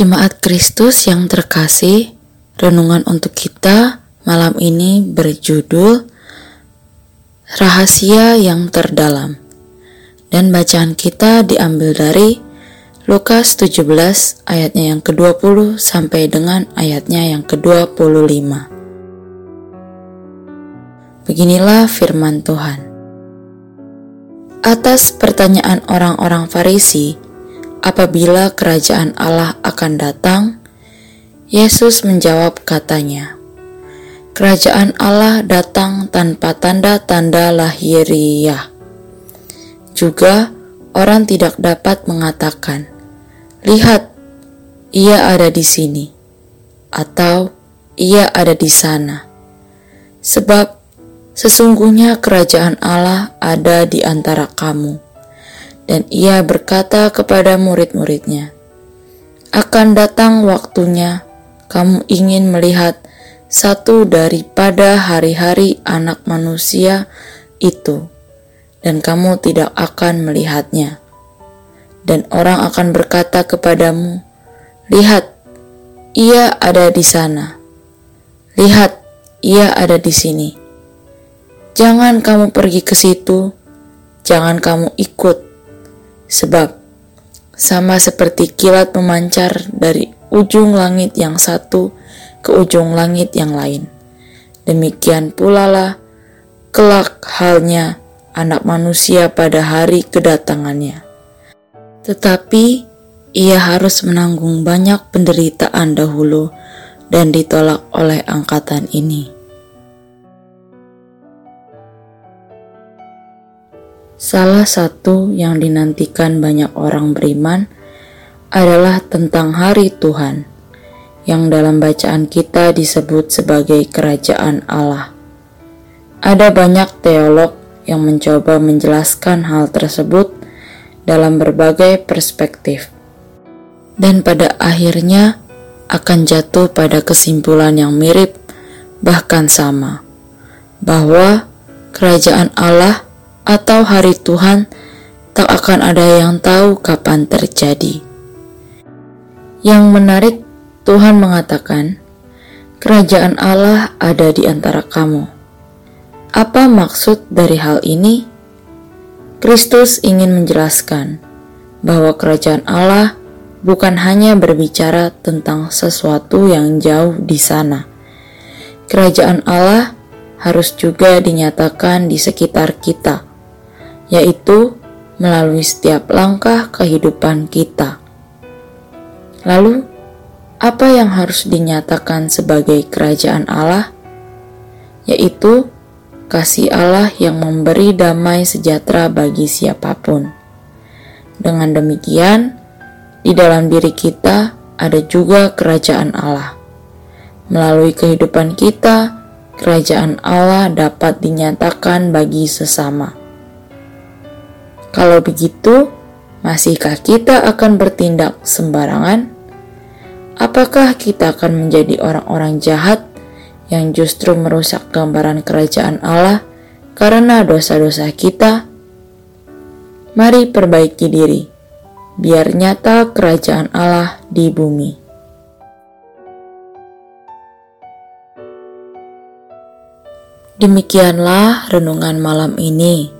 Jemaat Kristus yang terkasih, renungan untuk kita malam ini berjudul Rahasia yang Terdalam. Dan bacaan kita diambil dari Lukas 17 ayatnya yang ke-20 sampai dengan ayatnya yang ke-25. Beginilah firman Tuhan. Atas pertanyaan orang-orang Farisi, apabila kerajaan Allah akan datang, Yesus menjawab katanya, Kerajaan Allah datang tanpa tanda-tanda lahiriah. Juga orang tidak dapat mengatakan, Lihat, ia ada di sini, atau ia ada di sana. Sebab sesungguhnya kerajaan Allah ada di antara kamu dan ia berkata kepada murid-muridnya, "Akan datang waktunya kamu ingin melihat satu daripada hari-hari Anak Manusia itu, dan kamu tidak akan melihatnya." Dan orang akan berkata kepadamu, "Lihat, ia ada di sana. Lihat, ia ada di sini." Jangan kamu pergi ke situ, jangan kamu ikut Sebab sama seperti kilat memancar dari ujung langit yang satu ke ujung langit yang lain. Demikian pula lah kelak halnya anak manusia pada hari kedatangannya. Tetapi ia harus menanggung banyak penderitaan dahulu dan ditolak oleh angkatan ini. Salah satu yang dinantikan banyak orang beriman adalah tentang hari Tuhan, yang dalam bacaan kita disebut sebagai Kerajaan Allah. Ada banyak teolog yang mencoba menjelaskan hal tersebut dalam berbagai perspektif, dan pada akhirnya akan jatuh pada kesimpulan yang mirip, bahkan sama, bahwa Kerajaan Allah atau hari Tuhan, tak akan ada yang tahu kapan terjadi. Yang menarik, Tuhan mengatakan, "Kerajaan Allah ada di antara kamu." Apa maksud dari hal ini? Kristus ingin menjelaskan bahwa kerajaan Allah bukan hanya berbicara tentang sesuatu yang jauh di sana. Kerajaan Allah harus juga dinyatakan di sekitar kita yaitu melalui setiap langkah kehidupan kita. Lalu, apa yang harus dinyatakan sebagai kerajaan Allah? Yaitu kasih Allah yang memberi damai sejahtera bagi siapa pun. Dengan demikian, di dalam diri kita ada juga kerajaan Allah. Melalui kehidupan kita, kerajaan Allah dapat dinyatakan bagi sesama. Kalau begitu, masihkah kita akan bertindak sembarangan? Apakah kita akan menjadi orang-orang jahat yang justru merusak gambaran kerajaan Allah karena dosa-dosa kita? Mari perbaiki diri, biar nyata kerajaan Allah di bumi. Demikianlah renungan malam ini.